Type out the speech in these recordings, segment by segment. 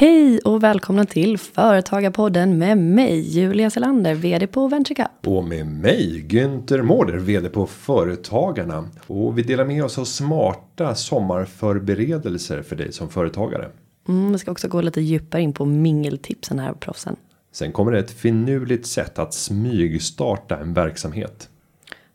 Hej och välkomna till Företagarpodden med mig Julia Selander, vd på VentureCup. Och med mig Günther Mårder, vd på Företagarna. Och vi delar med oss av smarta sommarförberedelser för dig som företagare. Mm, vi ska också gå lite djupare in på mingeltipsen här proffsen. Sen kommer det ett finurligt sätt att smygstarta en verksamhet.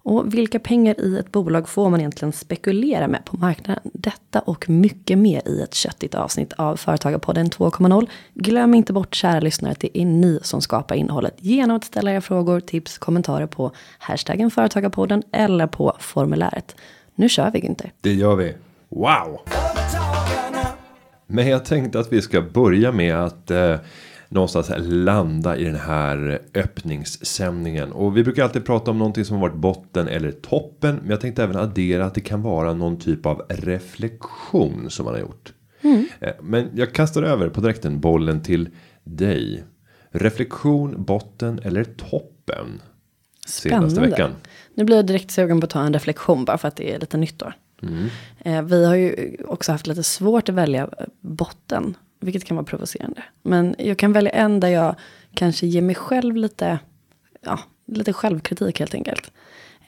Och vilka pengar i ett bolag får man egentligen spekulera med på marknaden? Detta och mycket mer i ett köttigt avsnitt av Företagarpodden 2.0. Glöm inte bort kära lyssnare att det är ni som skapar innehållet genom att ställa era frågor, tips, kommentarer på hashtaggen Företagarpodden eller på formuläret. Nu kör vi Günther. Det gör vi. Wow! Men jag tänkte att vi ska börja med att eh, någonstans landa i den här öppningssändningen. Och vi brukar alltid prata om någonting som har varit botten eller toppen. Men jag tänkte även addera att det kan vara någon typ av reflektion som man har gjort. Eh, Men jag kastar över på direkten bollen till dig. Reflektion, botten eller toppen? Senaste veckan. Nu blir jag direkt sugen på att ta en reflektion bara för att det är lite nytt år. Eh, vi har ju också haft lite svårt att välja botten. Vilket kan vara provocerande. Men jag kan välja en där jag kanske ger mig själv lite, ja, lite självkritik helt enkelt.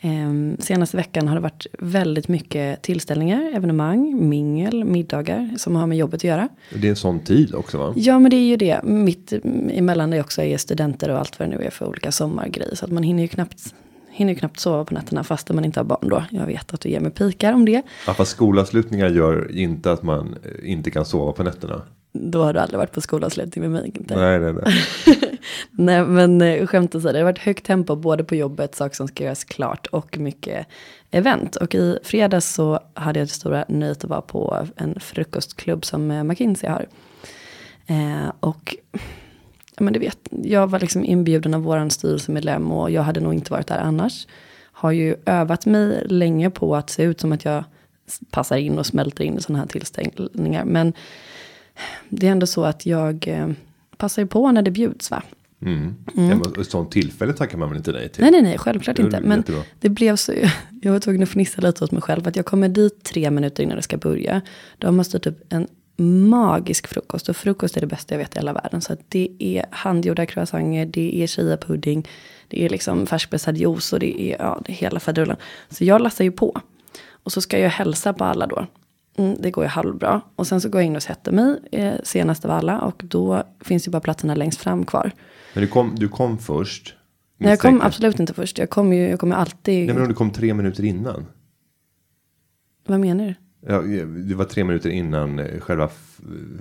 Eh, senaste veckan har det varit väldigt mycket tillställningar, evenemang, mingel, middagar som har med jobbet att göra. Det är en sån tid också va? Ja men det är ju det. Mitt emellan det också är studenter och allt vad det nu är för olika sommargrejer. Så att man hinner ju knappt, hinner ju knappt sova på nätterna fast man inte har barn då. Jag vet att du ger mig pikar om det. Ja, fast skolavslutningar gör inte att man inte kan sova på nätterna. Då har du aldrig varit på skolavslutning med mig. Inte? Nej, nej, nej. Nej men eh, skämt åsido, det har varit högt tempo både på jobbet, saker som ska göras klart och mycket event. Och i fredags så hade jag det stora nöjet att vara på en frukostklubb som eh, McKinsey har. Eh, och ja, men du vet, jag var liksom inbjuden av våran styrelsemedlem och jag hade nog inte varit där annars. Har ju övat mig länge på att se ut som att jag passar in och smälter in i sådana här tillställningar. Men det är ändå så att jag eh, passar ju på när det bjuds va. Mm. Ja, men ett sånt tillfälle tackar man väl inte nej till? Nej, nej, nej, självklart inte. Men jättebra. det blev så, jag var tvungen att fnissa lite åt mig själv. Att jag kommer dit tre minuter innan det ska börja. Då har man styrt upp en magisk frukost. Och frukost är det bästa jag vet i hela världen. Så det är handgjorda croissanter, det är chia-pudding, det är liksom färskpressad juice och det är, ja, det är hela faderullan. Så jag lassar ju på. Och så ska jag hälsa på alla då. Mm, det går ju halvbra. Och sen så går jag in och sätter mig eh, senast av alla. Och då finns ju bara platserna längst fram kvar. Men du kom, du kom först. Nej, jag kom absolut inte först. Jag kommer ju jag kommer alltid. Nej, men om du kom tre minuter innan. Vad menar du? Ja, det var tre minuter innan eh, själva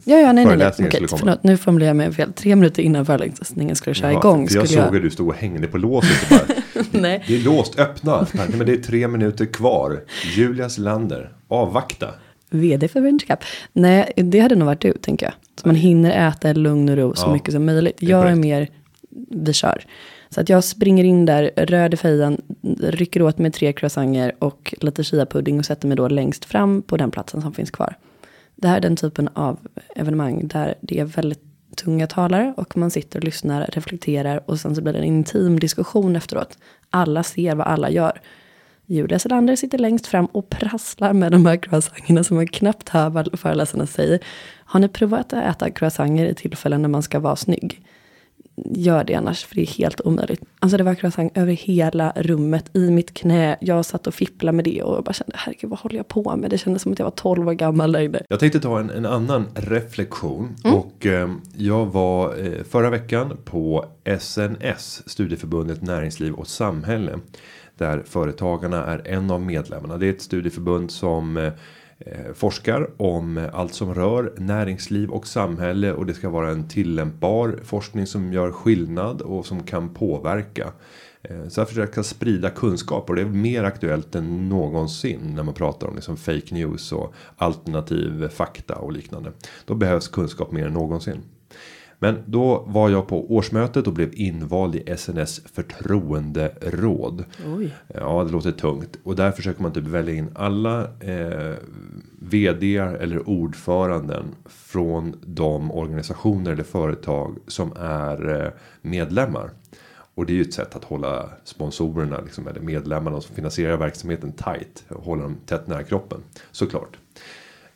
Ja, ja, nej, nej, nej. föreläsningen Okej, skulle komma. förlåt, nu formulerar jag mig fel. Tre minuter innan föreläsningen skulle köra Ja, igång. för jag skulle såg jag... att du stod och hängde på låset. Nej. Det är låst, öppna. Nej, men det är tre minuter kvar. Julias Lander, avvakta. Vd för VentureCup. Nej, det hade nog varit du, tänker jag. Så man hinner äta i lugn och ro så Ja, mycket som möjligt. är Jag är mer, vi kör. Så att jag springer in där, röd i fejan, rycker åt med tre croissanter och lite chia-pudding och sätter mig då längst fram på den platsen som finns kvar. Det här är den typen av evenemang där det är väldigt tunga talare och man sitter och lyssnar, reflekterar och sen så blir det en intim diskussion efteråt. Alla ser vad alla gör. Julia Selander sitter längst fram och prasslar med de här croissanterna som man knappt hör vad föreläsarna säger. Har ni provat att äta croissanter i tillfällen när man ska vara snygg? Gör det annars, för det är helt omöjligt. Alltså det var croissant över hela rummet, i mitt knä. Jag satt och fipplade med det och jag bara kände, herregud vad håller jag på med? Det kändes som att jag var 12 år gammal där inne. Jag tänkte ta en, en annan reflektion. Mm. Och eh, jag var eh, förra veckan på SNS, Studieförbundet Näringsliv och Samhälle. Där företagarna är en av medlemmarna. Det är ett studieförbund som eh, eh, Eh, forskar om allt som rör näringsliv och samhälle. Och det ska vara en tillämpbar forskning som gör skillnad och som kan påverka. Eh, så jag försöker sprida kunskap och det är mer aktuellt än någonsin när man pratar om liksom fake news och alternativ fakta och liknande. Då behövs kunskap mer än någonsin. Men då var jag på årsmötet och blev invald i SNS förtroenderåd. Oj. Ja, det låter tungt. Och där försöker man typ välja in alla eh, vd eller ordföranden från de organisationer eller företag som är eh, medlemmar. Och det är ju ett sätt att hålla sponsorerna liksom, eller medlemmarna som finansierar verksamheten tight. Och hålla dem tätt nära kroppen. Såklart.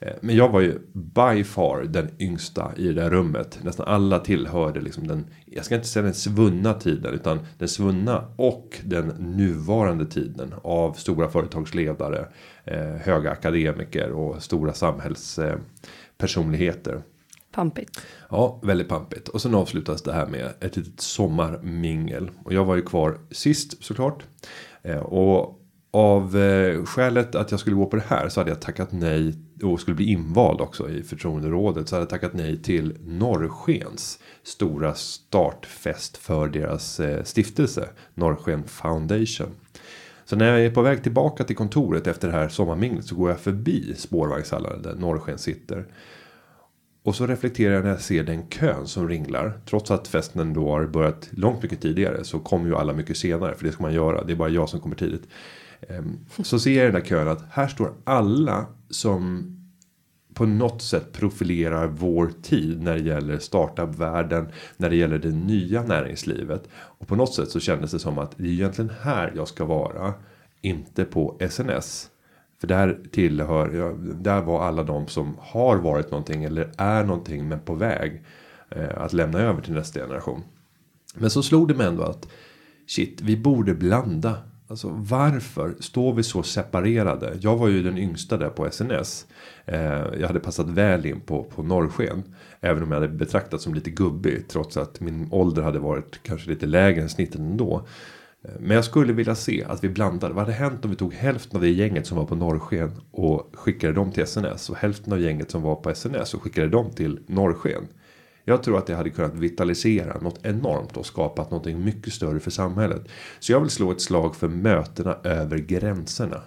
Eh, men jag var ju by far den yngsta i det där rummet. Nästan alla tillhörde liksom den, jag ska inte säga den svunna tiden, utan den svunna och den nuvarande tiden av stora företagsledare, eh, höga akademiker och stora samhällspersonligheter. Pampigt. Ja, väldigt pampigt. Och sen avslutas det här med ett litet sommarmingel. Och jag var ju kvar sist såklart. Eh, och av eh, skälet att jag skulle gå på det här så hade jag tackat nej och skulle bli invald också i förtroenderådet så hade jag tackat nej till Norrskens stora startfest för deras eh, stiftelse Norrsken Foundation. Så när jag är på väg tillbaka till kontoret efter det här sommarminglet så går jag förbi spårvagnshallen där Norrsken sitter. Och så reflekterar jag när jag ser den kön som ringlar. Trots att festen då har börjat långt mycket tidigare så kommer ju alla mycket senare. För det ska man göra. Det är bara jag som kommer tidigt. Ehm, så ser jag i den där kön att här står alla som på något sätt profilerar vår tid när det gäller startup-världen, när det gäller det nya näringslivet. Och på något sätt så kändes det som att det är egentligen här jag ska vara, inte på SNS. För där tillhör, där var alla de som har varit någonting eller är någonting men på väg eh, att lämna över till nästa generation. Men så slog det mig ändå att shit, vi borde blanda Alltså varför står vi så separerade? Jag var ju den yngsta där på SNS. Eh, jag hade passat väl in på, på norrsken. Även om jag hade betraktats som lite gubbig. Trots att min ålder hade varit kanske lite lägre än snittet ändå. Eh, men jag skulle vilja se att vi blandade. Vad hade hänt om vi tog hälften av det gänget som var på norrsken. Och skickade dem till SNS. Och hälften av gänget som var på SNS. Och skickade dem till norrsken. Jag tror att det hade kunnat vitalisera något enormt och skapat någonting mycket större för samhället. Så jag vill slå ett slag för mötena över gränserna.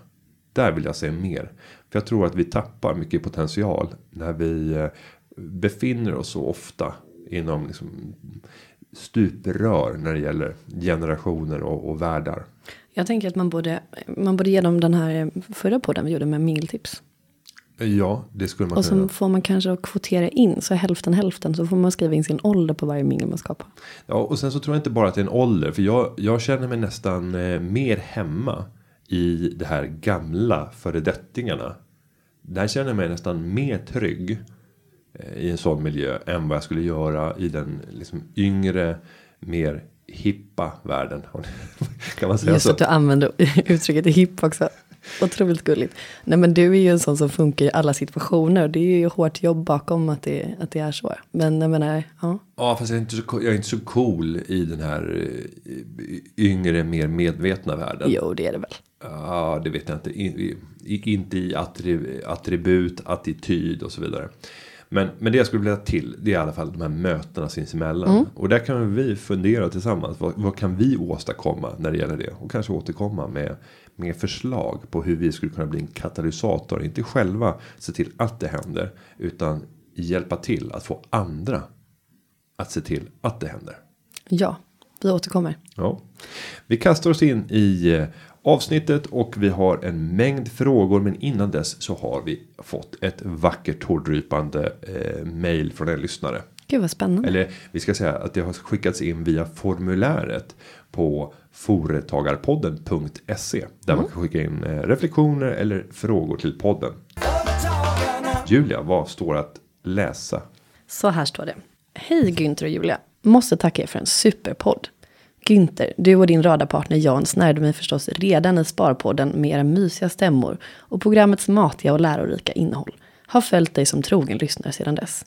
Där vill jag se mer. För jag tror att vi tappar mycket potential när vi eh, befinner oss så ofta inom liksom stuprör när det gäller generationer och, och världar. Jag tänker att man borde, man borde ge dem den här eh, förra podden vi gjorde med mingeltips. Ja, det skulle man Och kunna så får man kanske kvotera in, så hälften hälften. Så får man skriva in sin ålder på varje mingel man skapar. Ja, och sen så tror jag inte bara att det är en ålder. För jag, jag känner mig nästan eh, mer hemma i det här gamla föredettingarna. Där känner jag mig nästan mer trygg eh, i en sån miljö än vad jag skulle göra i den liksom yngre, mer hippa världen. kan man säga Just så? att du använder uttrycket hipp också. Otroligt gulligt. Nej men du är ju en sån som funkar i alla situationer. Det är ju hårt jobb bakom att det, att det är så. Men jag menar, ja. Ja, fast jag är, inte så, jag är inte så cool i den här eh, yngre, mer medvetna världen. Jo, det är det väl. Ja, det vet jag inte. I, i, inte i attribut, attityd och så vidare. Men, men det jag skulle vilja till det är i alla fall de här mötena sinsemellan. Mm. Och där kan vi fundera tillsammans. Vad, vad, kan vi åstadkomma när det gäller det? Och kanske återkomma med, med förslag på hur vi skulle kunna bli en katalysator. Inte själva se till att det händer. Utan hjälpa till att få andra att se till att det händer. Ja, vi återkommer. Ja. Vi kastar oss in i eh, avsnittet och vi har en mängd frågor. Men innan dess så har vi fått ett vackert tårdrypande eh, mail från en lyssnare. Gud vad spännande. Eller vi ska säga att det har skickats in via formuläret på foretagarpodden.se där mm. man kan skicka in eh, reflektioner eller frågor till podden. Julia, vad står att läsa? Så här står det. Hej Günther och Julia. Måste tacka er för en superpodd. Günther, du och din radarpartner Jan snärjde mig förstås redan i Sparpodden med era mysiga stämmor och programmets matiga och lärorika innehåll. Har följt dig som trogen lyssnare sedan dess.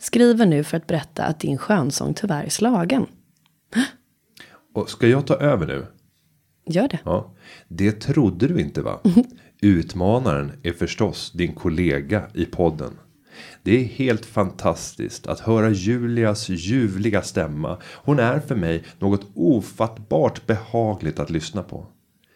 Skriver nu för att berätta att din skönsång tyvärr är slagen. Och ska jag ta över nu? Gör det. Ja, det trodde du inte va? Utmanaren är förstås din kollega i podden. Det är helt fantastiskt att höra Julias ljuvliga stämma. Hon är för mig något ofattbart behagligt att lyssna på.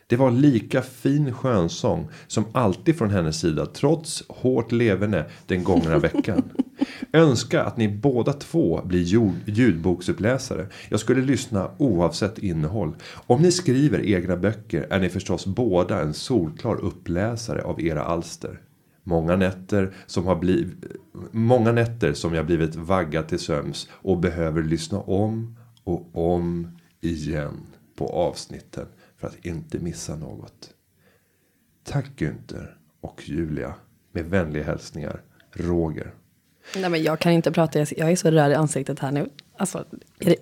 Det var lika fin skönsång som alltid från hennes sida trots hårt leverne den gångna veckan. Önska att ni båda två blir ljudboksuppläsare. Jag skulle lyssna oavsett innehåll. Om ni skriver egna böcker är ni förstås båda en solklar uppläsare av era alster. Många nätter som har blivit Många nätter som jag blivit vaggad till söms och behöver lyssna om och om igen på avsnitten för att inte missa något. Tack Günther och Julia. Med vänliga hälsningar Roger. Nej men jag kan inte prata, jag är så röd i ansiktet här nu. Alltså,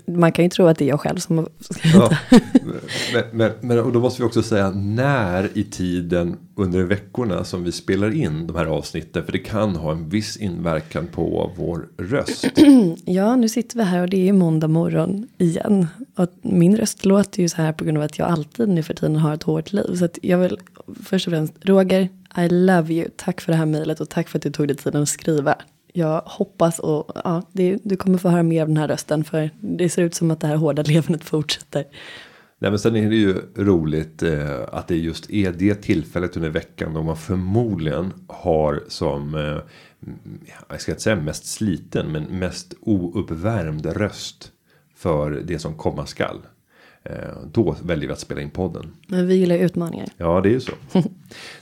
man kan ju tro att det är jag själv som Ja, men, men, men och då måste vi också säga när i tiden under veckorna som vi spelar in de här avsnitten. För det kan ha en viss inverkan på vår röst. Ja, nu sitter vi här och det är måndag morgon igen. Och min röst låter ju så här på grund av att jag alltid nu för tiden har ett hårt liv. Så att jag vill först och främst, Roger, I love you. Tack för det här mejlet och tack för att du tog dig tiden att skriva. Jag hoppas och ja, det, du kommer få höra mer av den här rösten för det ser ut som att det här hårda levandet fortsätter. Nej men sen är det ju roligt eh, att det just är det tillfället under veckan då man förmodligen har som eh, jag ska inte säga mest sliten men mest ouppvärmd röst för det som komma skall. Eh, då väljer vi att spela in podden. Men vi gillar utmaningar. Ja det är ju så.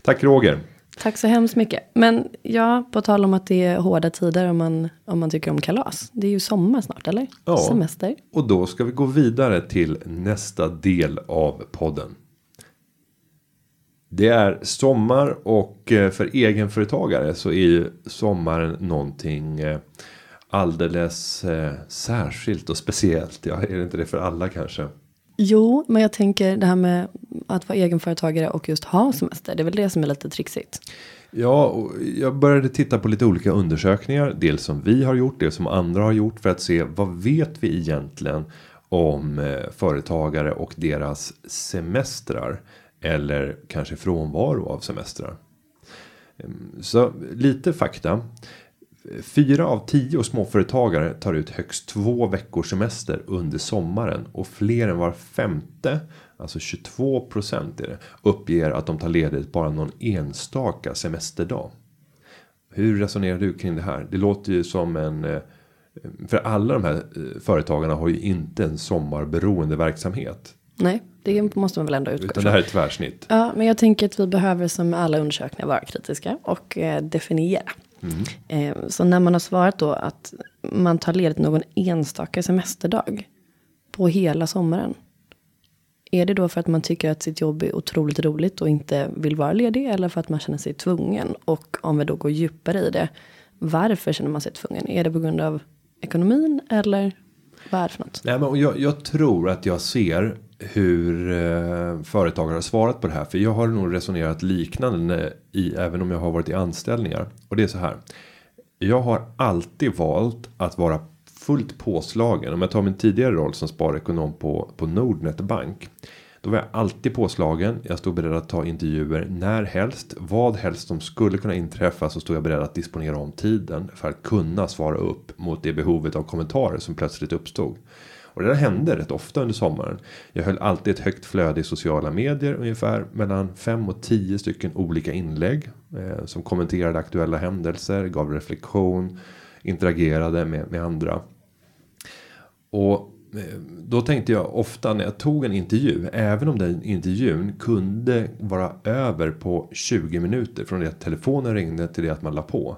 Tack Roger. Tack så hemskt mycket. Men ja, på tal om att det är hårda tider om man, om man tycker om kalas. Det är ju sommar snart, eller? Ja. Semester. Och då ska vi gå vidare till nästa del av podden. Det är sommar och eh, för egenföretagare så är ju sommaren någonting eh, alldeles eh, särskilt och speciellt. Ja, är det inte det för alla kanske? Jo, men jag tänker det här med att vara egenföretagare och just ha semester. Det är väl det som är lite trixigt. Ja, och jag började titta på lite olika undersökningar. Dels som vi har gjort, dels som andra har gjort. För att se vad vet vi egentligen om eh, företagare och deras semestrar. Eller kanske frånvaro av semestrar. Ehm, Så lite fakta. Fyra av tio småföretagare tar ut högst två veckors semester under sommaren och fler än var femte, alltså 22 procent är det, uppger att de tar ledigt bara någon enstaka semesterdag. Hur resonerar du kring det här? Det låter ju som en eh, för alla de här eh, företagarna har ju inte en sommarberoende verksamhet. Nej, det måste man väl ändå utgå Utan det här är ett tvärsnitt. Ja, men jag tänker att vi behöver som alla undersökningar vara kritiska och eh, definiera. Mm. Eh, så när man har svarat då att man tar ledigt någon enstaka semesterdag på hela sommaren. Är det då för att man tycker att sitt jobb är otroligt roligt och inte vill vara ledig eller för att man känner sig tvungen? Och om vi då går djupare i det, varför känner man sig tvungen? Är det på grund av ekonomin eller vad är det för något? Nej, men jag, jag tror att jag ser hur eh, företagare har svarat på det här. För jag har nog resonerat liknande i även om jag har varit i anställningar. Och det är så här. Jag har alltid valt att vara fullt påslagen. Om jag tar min tidigare roll som sparekonom på, på Nordnet Bank. Då var jag alltid påslagen. Jag stod beredd att ta intervjuer när helst. Vad helst som skulle kunna inträffa så stod jag beredd att disponera om tiden. För att kunna svara upp mot det behovet av kommentarer som plötsligt uppstod. Och det där hände rätt ofta under sommaren. Jag höll alltid ett högt flöde i sociala medier. Ungefär mellan 5 och 10 stycken olika inlägg. Eh, som kommenterade aktuella händelser. Gav reflektion. Interagerade med, med andra. Och eh, då tänkte jag ofta när jag tog en intervju. Även om den intervjun kunde vara över på 20 minuter. Från det att telefonen ringde till det att man la på.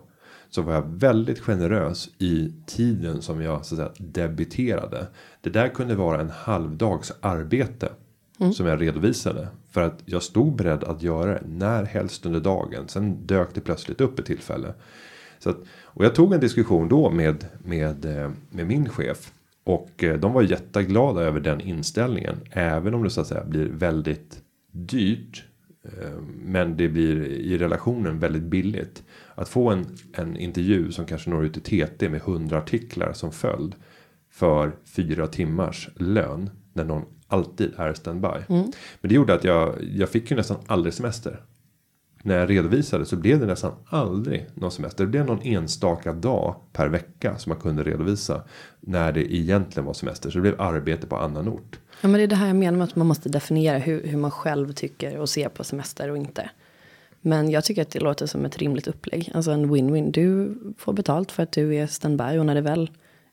Så var jag väldigt generös i tiden som jag så att säga debiterade. Det där kunde vara en halvdags arbete. Som jag redovisade. För att jag stod beredd att göra det när helst under dagen. Sen dök det plötsligt upp ett tillfälle. Så att, och jag tog en diskussion då med, med, eh, med min chef. Och eh, de var jätteglada över den inställningen. Även om det så att säga blir väldigt dyrt. eh, Men det blir i relationen väldigt billigt. Att få en, en intervju som kanske når ut till TT med 100 artiklar som följd. För fyra timmars lön. När någon alltid är standby. Men det gjorde att jag, jag fick ju nästan aldrig semester när jag redovisade så blev det nästan aldrig någon semester. Det blev någon enstaka dag per vecka som man kunde redovisa. När det egentligen var semester. Så det blev arbete på annan ort. Ja, men det är det här jag menar med att man måste definiera hur, hur man själv tycker och ser på semester och inte. Men jag tycker att det låter som ett rimligt upplägg. Alltså en win-win. Du får betalt för att du är standby och när det väl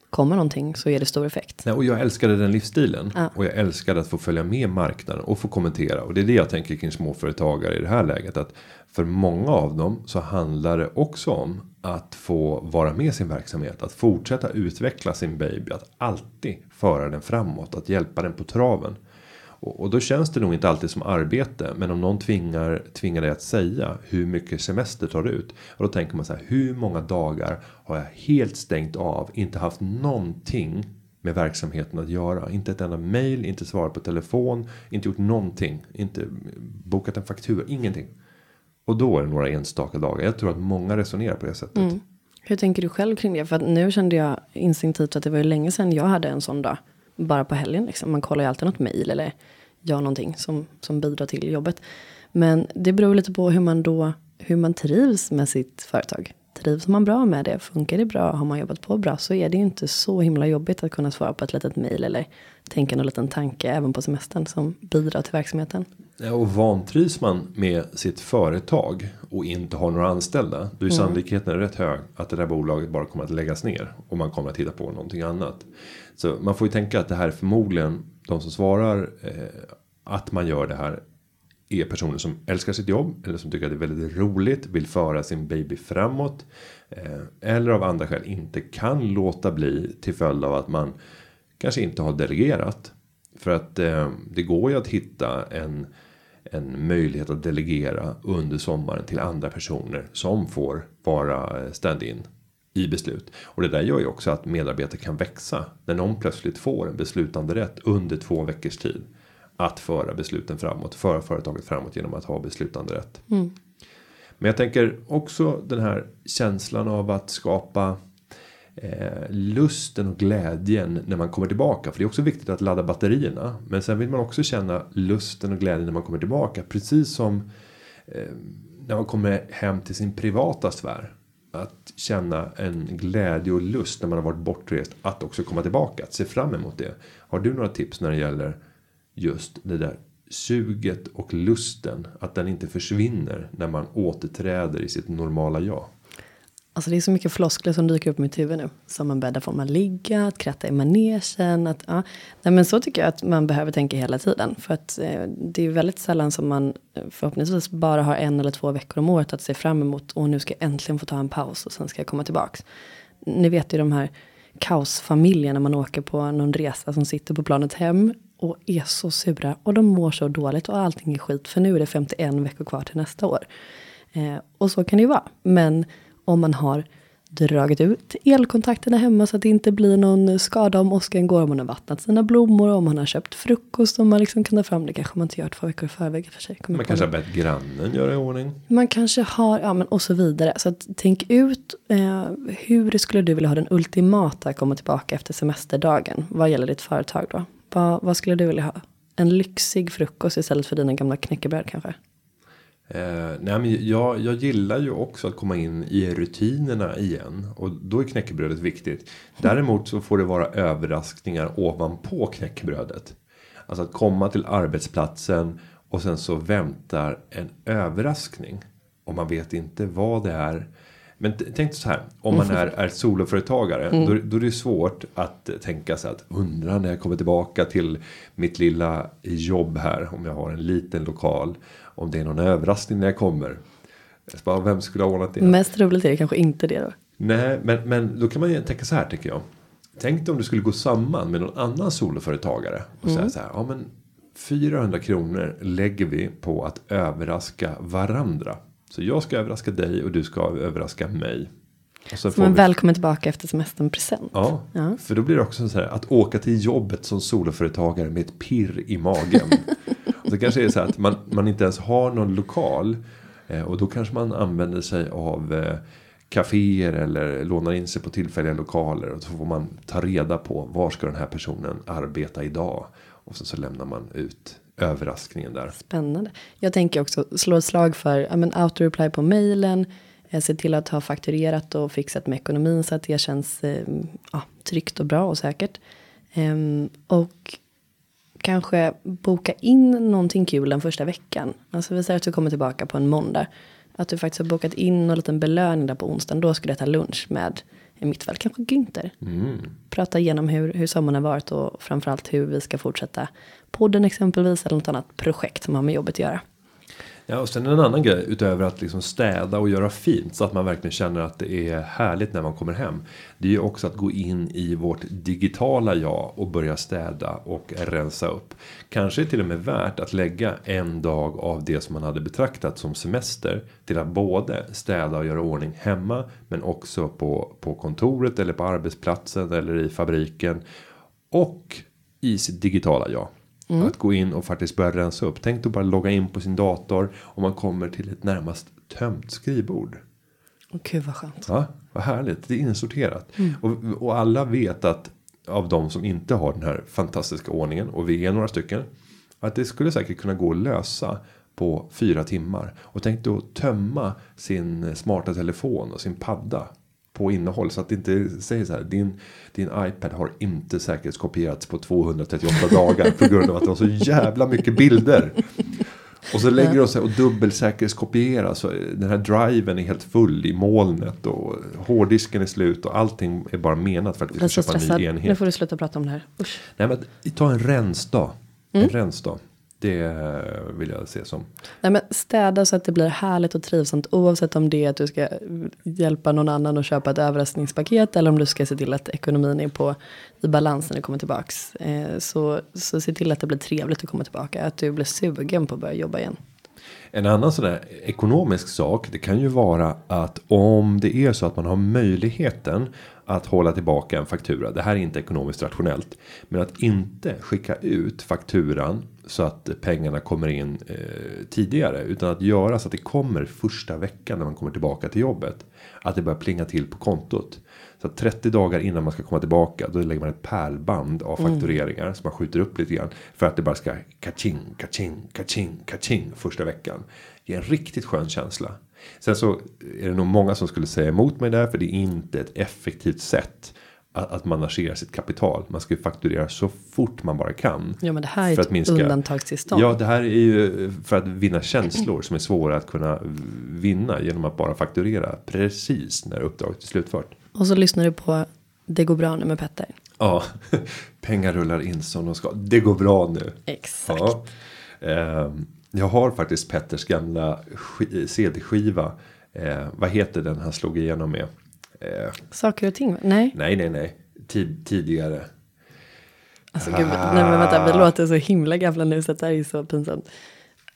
kommer någonting så är det stor effekt. Nej, och jag älskade den livsstilen. Ja. Och jag älskade att få följa med marknaden och få kommentera. Och det är det jag tänker kring småföretagare i det här läget. Att för många av dem så handlar det också om att få vara med sin verksamhet, att fortsätta utveckla sin baby, att alltid föra den framåt, att hjälpa den på traven. Och, och då känns det nog inte alltid som arbete, men om någon tvingar tvingar dig att säga hur mycket semester tar du ut? Och då tänker man så här, hur många dagar har jag helt stängt av, inte haft någonting med verksamheten att göra. Inte ett enda mail, inte svarat på telefon, inte gjort någonting, inte bokat en faktura, ingenting. Och då är det några enstaka dagar. Jag tror att många resonerar på det sättet. Mm. Hur tänker du själv kring det? För att nu kände jag instinktivt att det var ju länge sedan jag hade en sån dag. Bara på helgen liksom. Man kollar ju alltid något mail eller gör någonting som, som bidrar till jobbet. Men det beror lite på hur man då, hur man trivs med sitt företag. Trivs man bra med det, funkar det bra, har man jobbat på bra så är det ju inte så himla jobbigt att kunna svara på ett litet mail eller tänka en liten tanke även på semestern som bidrar till verksamheten. Ja, och vantrivs man med sitt företag och inte har några anställda. Då är sannolikheten rätt hög att det där bolaget bara kommer att läggas ner. Och man kommer att titta på någonting annat. Så man får ju tänka att det här är förmodligen de som svarar eh, att man gör det här. Är personer som älskar sitt jobb eller som tycker att det är väldigt roligt, vill föra sin baby framåt. Eh, eller av andra skäl inte kan låta bli till följd av att man kanske inte har delegerat. För att eh, det går ju att hitta en en möjlighet att delegera under sommaren till andra personer som får vara eh, stand-in i beslut. Och det där gör ju också att medarbetare kan växa när någon plötsligt får en beslutande rätt under två veckors tid att föra besluten framåt, föra företaget framåt genom att ha beslutande rätt. Mm. Men jag tänker också den här känslan av att skapa eh, lusten och glädjen när man kommer tillbaka. För det är också viktigt att ladda batterierna. Men sen vill man också känna lusten och glädjen när man kommer tillbaka. Precis som eh, när man kommer hem till sin privata sfär. Att känna en glädje och lust när man har varit bortrest. Att också komma tillbaka, att se fram emot det. Har du några tips när det gäller just det där suget och lusten. Att den inte försvinner när man återträder i sitt normala jag. Alltså det är så mycket floskler som dyker upp i mitt huvud nu. Som en bäddar får man ligga, att kratta i manegen. Att, ja. Nej, men så tycker jag att man behöver tänka hela tiden. För att eh, det är väldigt sällan som man eh, förhoppningsvis bara har en eller två veckor om året att se fram emot. Och nu ska jag äntligen få ta en paus och sen ska jag komma tillbaks. Ni vet ju de här kaosfamiljerna man åker på någon resa som sitter på planet hem och är så sura och de mår så dåligt och allting är skit för nu är det 51 veckor kvar till nästa år. Eh, och så kan det ju vara. Men om man har dragit ut elkontakterna hemma så att det inte blir någon skada om åskan går. Om man har vattnat sina blommor, om man har köpt frukost, om man liksom kan ta fram det. kanske man inte gör två veckor i förväg för sig. Man kanske har bett grannen göra i ordning. Man kanske har, ja men och så vidare. Så att tänk ut eh, hur skulle du vilja ha den ultimata komma tillbaka efter semesterdagen? Vad gäller ditt företag då? Vad, vad skulle du vilja ha? En lyxig frukost istället för dina gamla knäckebröd kanske? Eh, nej men jag, jag gillar ju också att komma in i rutinerna igen. Och då är knäckebrödet viktigt. Däremot så får det vara överraskningar ovanpå knäckebrödet. Alltså att komma till arbetsplatsen och sen så väntar en överraskning. Och man vet inte vad det är. Men tänk så här, om man är, är soloföretagare, mm. då, då är det svårt att tänka sig att undra när jag kommer tillbaka till mitt lilla jobb här, om jag har en liten lokal, om det är någon överraskning när jag kommer. Jag bara, vem skulle ha ordnat det? Mest roligt är det kanske inte det då. Nej, men, men då kan man ju tänka så här tycker jag. Tänk dig om du skulle gå samman med någon annan soloföretagare och mm. säga så här, ja men 400 kronor lägger vi på att överraska varandra. Så jag ska överraska dig och du ska överraska mig. Och Som en vi... välkommen tillbaka efter semestern present. Ja, ja, för då blir det också så här att åka till jobbet som soloföretagare med ett pirr i magen. Det kanske är så att man, man inte ens har någon lokal. Eh, och då kanske man använder sig av eh, kaféer eller lånar in sig på tillfälliga lokaler. Och så får man ta reda på var ska den här personen arbeta idag. Och sen så lämnar man ut överraskningen där. Spännande. Jag tänker också slå ett slag för ja, men auto-reply på mejlen. Eh, se till att ha fakturerat och fixat med ekonomin så att det känns ja, tryggt och bra och säkert. Ehm, och kanske boka in någonting kul den första veckan. Alltså vi säger att du kommer tillbaka på en måndag. Att du faktiskt har bokat in någon liten belöning där på onsdagen. Då skulle jag ta lunch med i mitt fall kanske Günther. Mm. Prata igenom hur, hur sommaren har varit och framförallt hur vi ska fortsätta podden exempelvis eller något annat projekt som har med jobbet att göra. Ja, och sen en annan grej utöver att liksom städa och göra fint så att man verkligen känner att det är härligt när man kommer hem. Det är ju också att gå in i vårt digitala jag och börja städa och rensa upp. Kanske till och med värt att lägga en dag av det som man hade betraktat som semester till att både städa och göra ordning hemma men också på på kontoret eller på arbetsplatsen eller i fabriken och i sitt digitala jag. Att gå in och faktiskt börja rensa upp. Tänk då bara logga in på sin dator och man kommer till ett närmast tömt skrivbord. Åh, Gud vad skönt. Ja, vad härligt. Det är insorterat. Och, och alla vet att av de som inte har den här fantastiska ordningen och vi är några stycken. Att det skulle säkert kunna gå att lösa på fyra timmar. Och tänk då tömma sin smarta telefon och sin padda på innehåll så att det inte säger så här. Din, din iPad har inte säkerhetskopierats på 238 dagar på grund av att det var så jävla mycket bilder. Och så lägger de sig och dubbelsäkerhetskopierar så den här driven är helt full i molnet och hårddisken är slut och allting är bara menat för att vi ska köpa en ny Nu enhet. får du sluta prata om det här. Usch. Nej men ta en rensdag. Mm. En rensdag. Det vill jag se som. Nej, men städa så att det blir härligt och trivsamt oavsett om det är att du ska hjälpa någon annan att köpa ett överraskningspaket eller om du ska se till att ekonomin är på i balans när du kommer tillbaks. Eh, så, så se till att det blir trevligt att komma tillbaka, att du blir sugen på att börja jobba igen. En annan sån där ekonomisk sak. Det kan ju vara att om det är så att man har möjligheten att hålla tillbaka en faktura. Det här är inte ekonomiskt rationellt. Men att inte skicka ut fakturan så att pengarna kommer in eh, tidigare. Utan att göra så att det kommer första veckan när man kommer tillbaka till jobbet. Att det börjar plinga till på kontot. Så att 30 dagar innan man ska komma tillbaka. Då lägger man ett pärlband av faktureringar. Som man skjuter upp lite grann. För att det bara ska kaching, kaching, kaching, kaching första veckan. Det är en riktigt skön känsla. Sen så är det nog många som skulle säga emot mig där. För det är inte ett effektivt sätt. Att, att managera sitt kapital. Man ska ju fakturera så fort man bara kan. Ja men det här är För ett att minska- undantagstillstånd. Ja, det här är ju för att vinna känslor som är svåra att kunna vinna genom att bara fakturera precis när uppdraget är slutfört. Och så lyssnar du på Det går bra nu med Petter. Ja, pengar rullar in som de ska. Det går bra nu. Exakt. Ja. Ehm, jag har faktiskt Petters gamla sk- CD-skiva. Eh, vad heter den han slog igenom med? Eh, Saker och ting, nej. nej, nej, nej. Tid, tidigare. Alltså, gud, nej men vänta, vi låter så himla gamla nu så att det här är så pinsamt.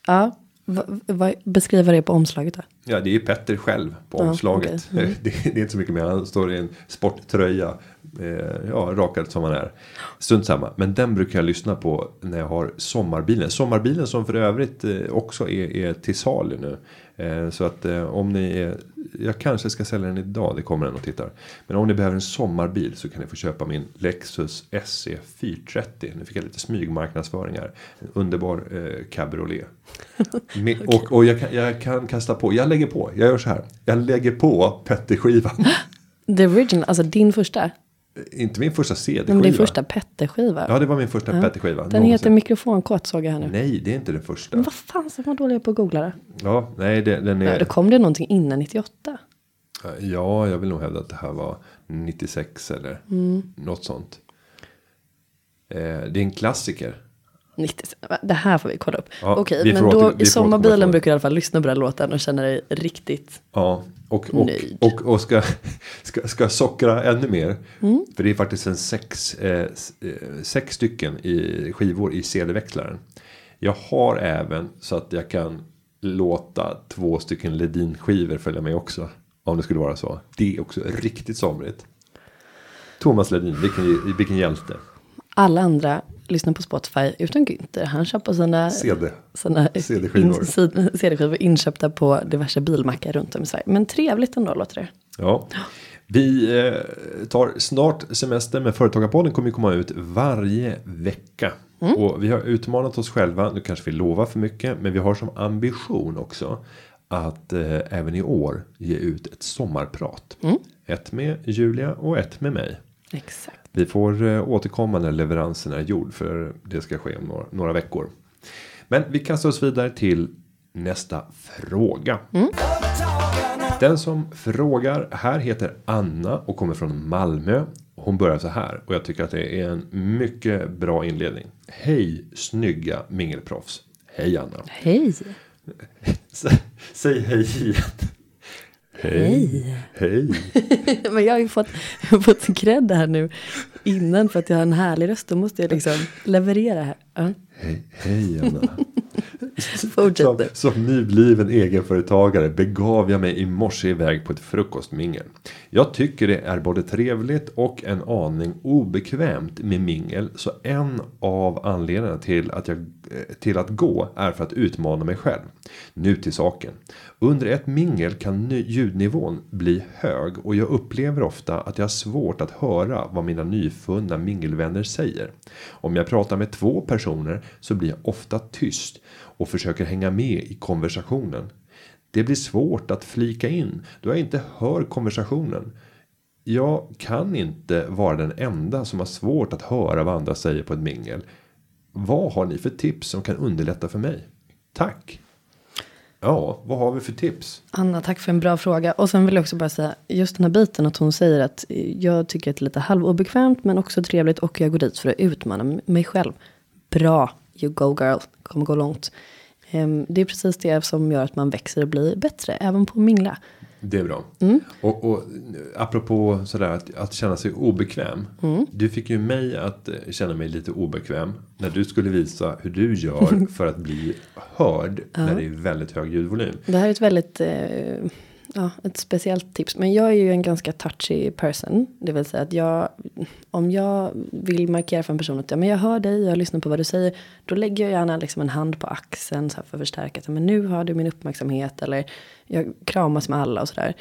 Ja, va, va, beskriva det på omslaget då. Ja, det är ju Petter själv på Ja, omslaget. okej. Mm. Det, det är inte så mycket mer. Han står i en sporttröja. Eh, ja, rakad som han är. Strunt samma. Men den brukar jag lyssna på när jag har sommarbilen. Sommarbilen som för övrigt eh, också är, är till salu nu. Eh, så att eh, om ni är. Jag kanske ska sälja den idag. Det kommer den och tittar. Men om ni behöver en sommarbil så kan ni få köpa min Lexus E SC 430. Nu fick jag lite smygmarknadsföring här. En underbar eh, cabriolet. Med, och och jag, kan, jag kan kasta på. Jag lägger på. Jag gör så här. Jag lägger på Petter-skivan. The original, alltså din första. Inte min första CD-skiva. Men din första Petter-skiva. Ja, det var min första Petter-skiva. Den någonsin. heter mikrofonkåt såg jag här nu. Nej, det är inte den första. Men vad fan så man dålig på att googla det? Ja, nej, det, den Ja, är. då kom det någonting innan 98. Ja, jag vill nog hävda att det här var 96 eller Mm. något sånt. Eh, det är en klassiker. 90, det här får vi kolla upp. Ja, Okej, men då i sommarbilen brukar du i alla fall lyssna på den låten och känna dig riktigt. Ja, och, och, Nöjd. och, och ska, ska, ska sockra ännu mer. Mm. För det är faktiskt en sex, eh, eh, sex stycken i skivor i CD-växlaren. Jag har även så att jag kan låta två stycken Ledin-skivor följa med också. Om det skulle vara så. Det är också riktigt somrigt. Thomas Ledin, vilken, vilken hjälte. Alla andra lyssnar på Spotify utom Günther. Han köper sina CD. sina CD-skivor. in- CD-skivor inköpta på diverse bilmackar runt om i Sverige. Men trevligt ändå låter det. Ja. Vi eh, tar snart semester men Företagarpodden kommer ju komma ut varje vecka. Och vi har utmanat oss själva, nu kanske vi lovar för mycket, men vi har som ambition också att eh, även i år ge ut ett sommarprat. Ett med Julia och ett med mig. Exakt. Vi får eh, återkomma när leveransen är gjord för det ska ske om några, några veckor. Men vi kastar oss vidare till nästa fråga. Den som frågar här heter Anna och kommer från Malmö. Hon börjar så här och jag tycker att det är en mycket bra inledning. Hej snygga mingelproffs. Hej Anna. Hej. Sä- Säg hej igen. Hej. Hej. Men jag har ju fått, jag har fått cred här nu innan för att jag har en härlig röst. Då måste jag liksom leverera här. Ja. Hej, hej Anna. Som, som nybliven egenföretagare begav jag mig i morse iväg på ett frukostmingel. Jag tycker det är både trevligt och en aning obekvämt med mingel. Så en av anledningarna till att, jag, eh, till att gå är för att utmana mig själv. Nu till saken. Under ett mingel kan ljudnivån bli hög och jag upplever ofta att jag har svårt att höra vad mina nyfunna mingelvänner säger. Om jag pratar med två personer så blir jag ofta tyst och försöker hänga med i konversationen. Det blir svårt att flika in då jag inte hör konversationen. Jag kan inte vara den enda som har svårt att höra vad andra säger på ett mingel. Vad har ni för tips som kan underlätta för mig? Tack! Ja, vad har vi för tips? Anna, tack för en bra fråga. Och sen vill jag också bara säga, just den här biten att hon säger att jag tycker att det är lite halvobekvämt men också trevligt och jag går dit för att utmana mig själv. Bra, you go girl, kommer gå långt. Ehm, Det är precis det som gör att man växer och blir bättre, även på mingla. Det är bra. Och, och apropå sådär att, att känna sig obekväm. Du fick ju mig att eh, känna mig lite obekväm. När du skulle visa hur du gör för att bli hörd. När det är väldigt hög ljudvolym. Det här är ett väldigt, eh, ja, ett speciellt tips. Men jag är ju en ganska touchy person. Det vill säga att jag, om jag vill markera för en person att ja, men jag hör dig, jag lyssnar på vad du säger. Då lägger jag gärna liksom en hand på axeln så här för att förstärka. att, Men nu har du min uppmärksamhet. Eller jag kramas med alla och sådär.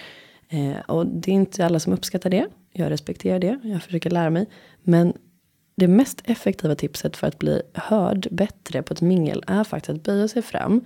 Eh, och det är inte alla som uppskattar det. Jag respekterar det. Jag försöker lära mig. Men det mest effektiva tipset för att bli hörd bättre på ett mingel är faktiskt att böja sig fram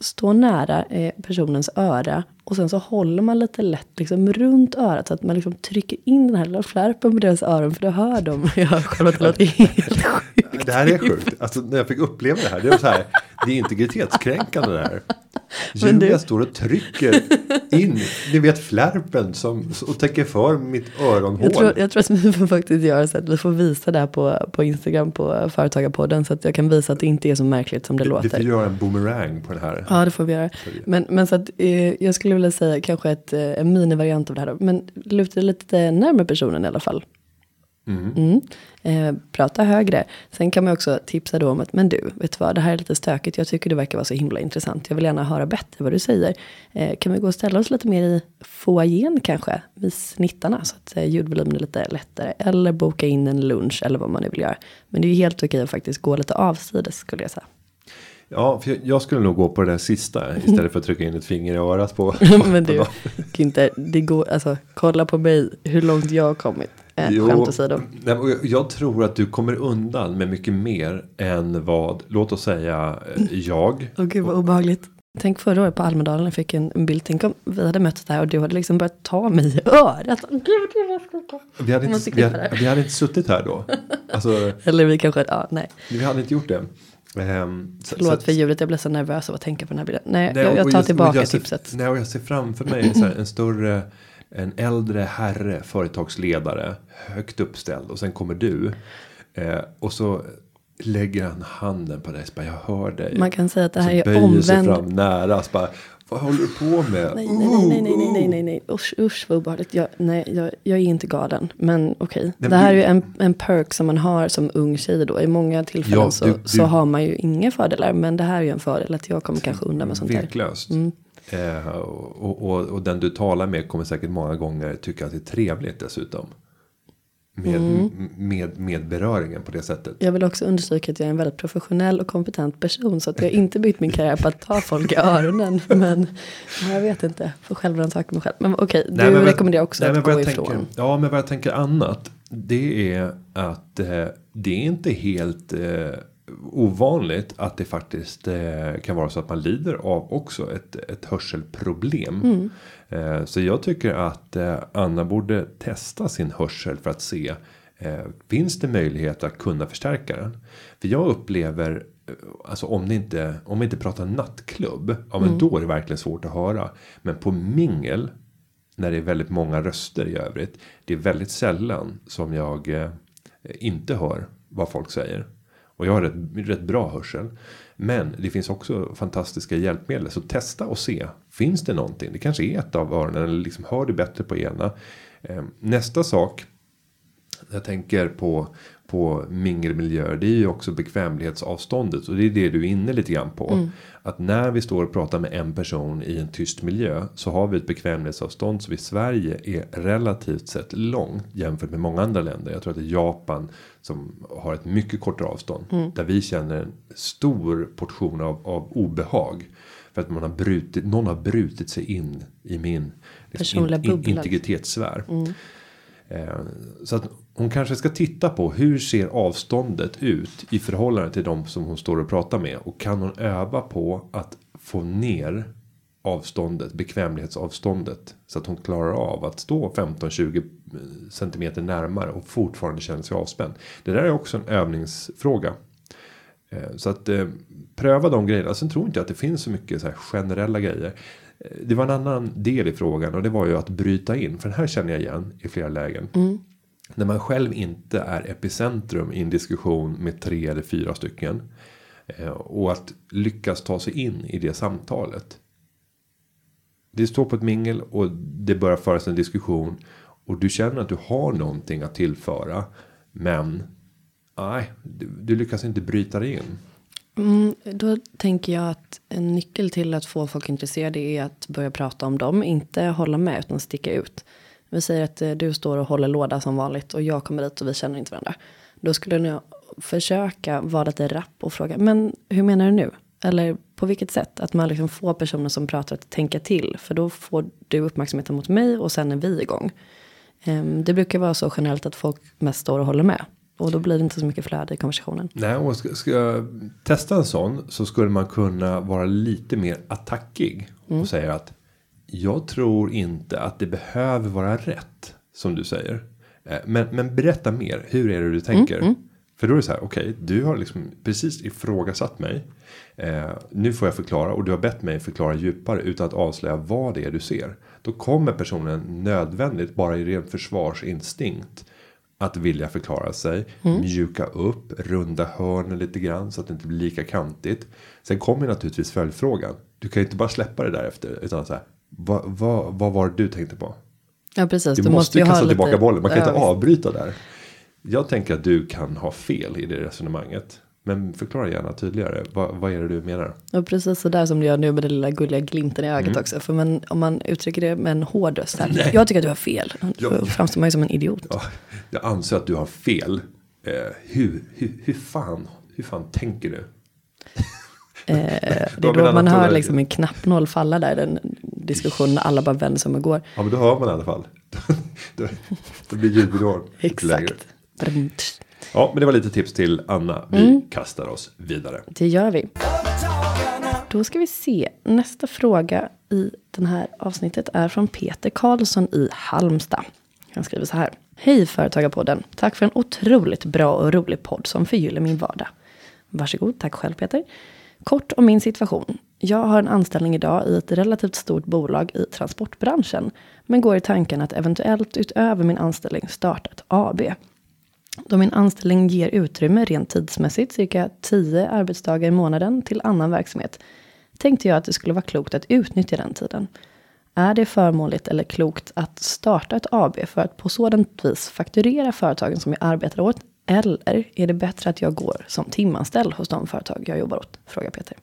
stå nära eh, personens öra och sen så håller man lite lätt liksom runt örat så att man liksom trycker in den här lilla flärpen på deras öron för då hör de. Jag hör själv att det låter helt sjukt. Det här är sjukt. Alltså när jag fick uppleva det här. Det är så här. Det är integritetskränkande det här. Men du- Julia står och trycker in. Ni vet flärpen som och täcker för mitt öronhål. Jag tror, jag tror att vi får faktiskt göra så att vi får visa det här på, på Instagram på Företagarpodden så att jag kan visa att det inte är så märkligt som det Vi låter. får göra en boomerang på den här. Ja, det får vi göra. Men, men så att eh, jag skulle vilja säga kanske ett, eh, en minivariant av det här. Då. Men luta lite närmare personen i alla fall. Mm. Eh, prata högre. Sen kan man också tipsa då om att, men du, vet du vad, det här är lite stökigt. Jag tycker det verkar vara så himla intressant. Jag vill gärna höra bättre vad du säger. Eh, kan vi gå och ställa oss lite mer i foajén kanske, vid snittarna, så att eh, ljudvolymen är lite lättare. Eller boka in en lunch eller vad man nu vill göra. Men det är ju helt okej att faktiskt gå lite avsides skulle jag säga. Ja, för jag- skulle nog gå på det där sista istället för att trycka in ett finger i örat på. Men du. Günther, det går, alltså kolla på mig, hur långt jag har kommit. Äh, Jo, skämt åsido. jag- tror att du kommer undan med mycket mer än vad, låt oss säga, eh, jag. Åh gud vad obehagligt. Tänk förra året på Almedalen, jag fick en, en bild. Tänk om vi hade mötts där och du hade liksom börjat ta mig i örat. Gud. Vi hade, inte, vi, hade, vi hade inte suttit här då. Alltså, Eller vi kanske, ja nej. vi hade inte gjort det. Ehm, så- Förlåt så- för ljudet, jag blev så nervös av att tänka på den här bilden. Nej, Nej, jag, jag tar tillbaka jag ser, tipset. Nej, och jag ser framför mig så här, en större, en äldre herre, företagsledare, högt uppställd och sen kommer du. Eh, och så lägger han handen på dig, så bara, jag hör dig. Man kan säga att det här så är böjer sig omvänd. fram nära, så bara, vad håller du på med? Nej, nej, nej, nej, nej, nej, nej, nej. Usch, usch vad obehagligt. Jag, nej, jag, jag är inte galen. Men okej, okay. det, det här är ju en, en perk som man har som ung tjej då. I många tillfällen ja, så, du, du, så har man ju inga fördelar. Men det här är ju en fördel att jag kommer kanske undan med sånt här. Veklöst. Mm. Eh, och, och, och den du talar med kommer säkert många gånger tycka att det är trevligt dessutom. Med, Mm. med, med beröringen på det sättet. Jag vill också understryka att jag är en väldigt professionell och kompetent person. Så att jag har inte byggt min karriär på att ta folk i öronen. Men ja, jag vet inte, får självrannsaka mig själv. Men okej, du Nej, men vad- rekommenderar också nej, att men gå ifrån. Tänker, ja, men vad jag tänker annat. Det är att eh, det är inte helt eh, ovanligt att det faktiskt eh, kan vara så att man lider av också ett, ett hörselproblem. Mm. Eh, så jag tycker att eh, Anna borde testa sin hörsel för att se. Eh, finns det möjlighet att kunna förstärka den? För jag upplever Alltså om det inte om vi inte pratar nattklubb. Ja men då är det verkligen svårt att höra. Men på mingel. När det är väldigt många röster i övrigt. Det är väldigt sällan som jag inte hör vad folk säger. Och jag har rätt, rätt bra hörsel. Men det finns också fantastiska hjälpmedel. Så testa och se. Finns det någonting? Det kanske är ett av öronen. Eller liksom hör du bättre på ena. Ehm, nästa sak. Jag tänker på på mingelmiljöer. Det är ju också bekvämlighetsavståndet. Och det är det du är inne lite grann på. Mm. Att när vi står och pratar med en person i en tyst miljö. Så har vi ett bekvämlighetsavstånd som i Sverige är relativt sett långt. Jämfört med många andra länder. Jag tror att det är Japan som har ett mycket kortare avstånd. Där vi känner en stor portion av, av obehag. För att man har brutit, någon har brutit sig in i min liksom, Personliga bubbla. integritetssfär. Eh, Eh, så att hon kanske ska titta på hur ser avståndet ut i förhållande till de som hon står och pratar med. Och kan hon öva på att få ner avståndet, bekvämlighetsavståndet. Så att hon klarar av att stå 15-20 eh, centimeter närmare och fortfarande känner sig avspänd. Det där är också en övningsfråga. Eh, så att eh, pröva de grejerna. Sen tror inte jag att det finns så mycket så här generella grejer. Det var en annan del i frågan och det var ju att bryta in. För den här känner jag igen i flera lägen. När man själv inte är epicentrum i en diskussion med tre eller fyra stycken. eh, Och att lyckas ta sig in i det samtalet. Det står på ett mingel och det börjar föras en diskussion. Och du känner att du har någonting att tillföra. Men nej, du, du lyckas inte bryta dig in. Mm, då tänker jag att en nyckel till att få folk intresserade är att börja prata om dem. Inte hålla med utan sticka ut. Vi säger att eh, du står och håller låda som vanligt och jag kommer dit och vi känner inte varandra. Då skulle jag försöka vara lite rapp och fråga. Men hur menar du nu? Eller på vilket sätt? Att man liksom får personer som pratar att tänka till. För då får du uppmärksamheten mot mig och sen är vi igång. Ehm, det brukar vara så generellt att folk mest står och håller med. Och då blir det inte så mycket flöde i konversationen. Nej, och ska, ska jag testa en sån så skulle man kunna vara lite mer attackig. Och säga att jag tror inte att det behöver vara rätt. Som du säger. Eh, Men, men berätta mer. Hur är det du tänker? För då är det så här. Okej, du har liksom precis ifrågasatt mig. Eh, nu får jag förklara och du har bett mig förklara djupare utan att avslöja vad det är du ser. Då kommer personen nödvändigt bara i ren försvarsinstinkt att vilja förklara sig, mjuka upp, runda hörnen lite grann så att det inte blir lika kantigt. Sen kommer naturligtvis följdfrågan. Du kan ju inte bara släppa det där efter utan så här. Vad, vad, vad var det du tänkte på? Ja precis. Du, måste, ju kasta lite- tillbaka bollen. Man kan Ja, inte avbryta där. Jag tänker att du kan ha fel i det resonemanget. Men förklara gärna tydligare. Vad, vad är det du menar? Och precis så där som du gör nu med den lilla gulliga glimten i ögat också. För man, om man uttrycker det med en hård röst här. Jag tycker att du har fel. Då framstår man ju som en idiot. Ja, jag anser att du har fel. Eh, hur, hur, hur fan, hur fan tänker du? Eh, det är då man hör liksom en knappnål falla där. Den diskussionen alla bara vänder sig om och går. Ja men då hör man i alla fall. då, då blir ljudnivån lägre. Ja men det var lite tips till Anna. Vi kastar oss vidare. Det gör vi. Då ska vi se. Nästa fråga i den här avsnittet är från Peter Karlsson i Halmstad. Han skriver så här. Hej Företagarpodden. Tack för en otroligt bra och rolig podd som förgyller min vardag. Varsågod, tack själv Peter. Kort om min situation. Jag har en anställning idag i ett relativt stort bolag i transportbranschen. Men går i tanken att eventuellt utöver min anställning starta ett AB. Då min anställning ger utrymme rent tidsmässigt, cirka 10 arbetsdagar i månaden till annan verksamhet, tänkte jag att det skulle vara klokt att utnyttja den tiden. Är det förmånligt eller klokt att starta ett AB för att på sådant vis fakturera företagen som jag arbetar åt? Eller är det bättre att jag går som timanställd hos de företag jag jobbar åt? Frågar Peter.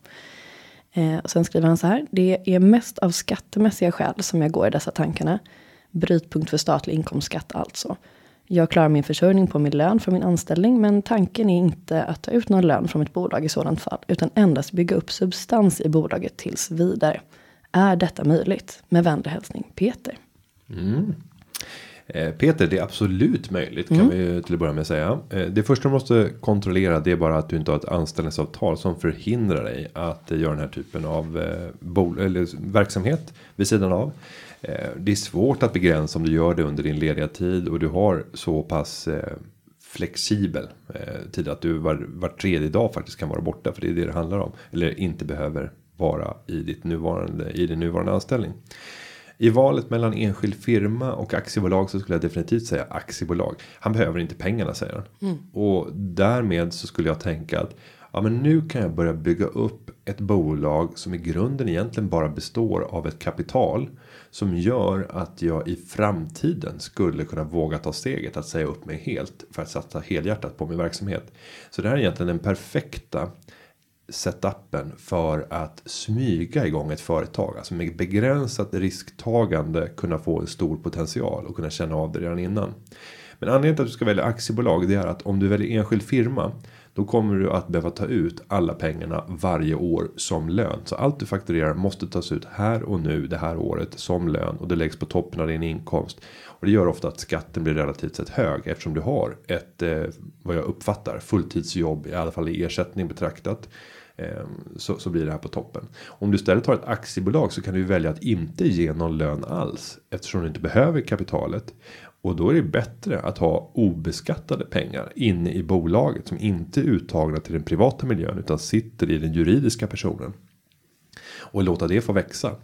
Eh, och sen skriver han så här. Det är mest av skattemässiga skäl som jag går i dessa tankarna. Brytpunkt för statlig inkomstskatt alltså. Jag klarar min försörjning på min lön från min anställning, men tanken är inte att ta ut någon lön från ett bolag i sådant fall, utan endast bygga upp substans i bolaget tills vidare. Är detta möjligt? Med vänlig hälsning Peter. Eh, Peter, det är absolut möjligt kan vi ju till att börja med säga. Eh, det första du måste kontrollera det är bara att du inte har ett anställningsavtal som förhindrar dig att göra den här typen av eh, bol- eller verksamhet vid sidan av. Eh, det är svårt att begränsa om du gör det under din lediga tid och du har så pass eh, flexibel eh, tid att du var, var tredje dag faktiskt kan vara borta för det är det det handlar om eller inte behöver vara i ditt nuvarande i din nuvarande anställning. I valet mellan enskild firma och aktiebolag så skulle jag definitivt säga aktiebolag. Han behöver inte pengarna säger han. Och därmed så skulle jag tänka att Ja, men nu kan jag börja bygga upp ett bolag som i grunden egentligen bara består av ett kapital som gör att jag i framtiden skulle kunna våga ta steget att säga upp mig helt för att satsa helhjärtat på min verksamhet. Så det här är egentligen den perfekta setupen för att smyga igång ett företag. Alltså med begränsat risktagande kunna få en stor potential och kunna känna av det redan innan. Men anledningen till att du ska välja aktiebolag det är att om du väljer enskild firma då kommer du att behöva ta ut alla pengarna varje år som lön. Så allt du fakturerar måste tas ut här och nu det här året som lön och det läggs på toppen av din inkomst. Och det gör ofta att skatten blir relativt sett hög eftersom du har ett eh, vad jag uppfattar fulltidsjobb i alla fall i ersättning betraktat. Eh, så, så blir det här på toppen. Om du istället har ett aktiebolag så kan du välja att inte ge någon lön alls eftersom du inte behöver kapitalet. Och då är det bättre att ha obeskattade pengar inne i bolaget som inte är uttagna till den privata miljön utan sitter i den juridiska personen. Och låta det få växa.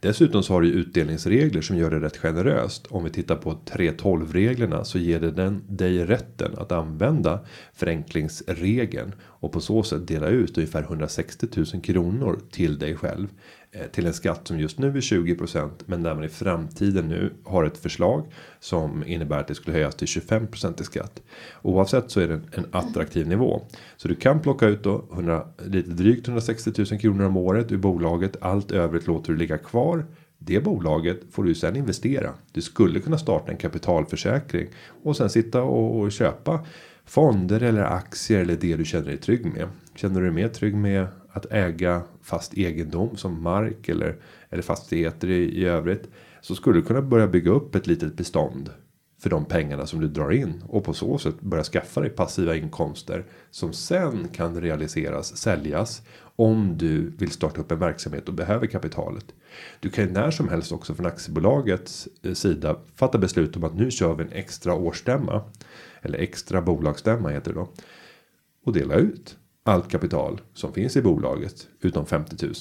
Dessutom så har du utdelningsregler som gör det rätt generöst. Om vi tittar på 312 reglerna så ger det den dig rätten att använda förenklingsregeln och på så sätt dela ut ungefär 160 000 kronor till dig själv Eh, till en skatt som just nu är 20% men där man i framtiden nu har ett förslag som innebär att det skulle höjas till 25% i skatt. Oavsett så är det en attraktiv nivå så du kan plocka ut då 100 lite drygt 160 000 kronor om året ur bolaget. Allt övrigt låter du ligga kvar. Det bolaget får du sen investera. Du skulle kunna starta en kapitalförsäkring och sen sitta och, och köpa fonder eller aktier eller det du känner dig trygg med. Känner du dig mer trygg med att äga fast egendom som mark eller eller fastigheter i, i övrigt så skulle du kunna börja bygga upp ett litet bestånd för de pengarna som du drar in och på så sätt börja skaffa dig passiva inkomster som sen kan realiseras säljas om du vill starta upp en verksamhet och behöver kapitalet. Du kan ju när som helst också från aktiebolagets eh, sida fatta beslut om att nu kör vi en extra årsstämma eller extra bolagsstämma heter det då och dela ut allt kapital som finns i bolaget utom 50 000.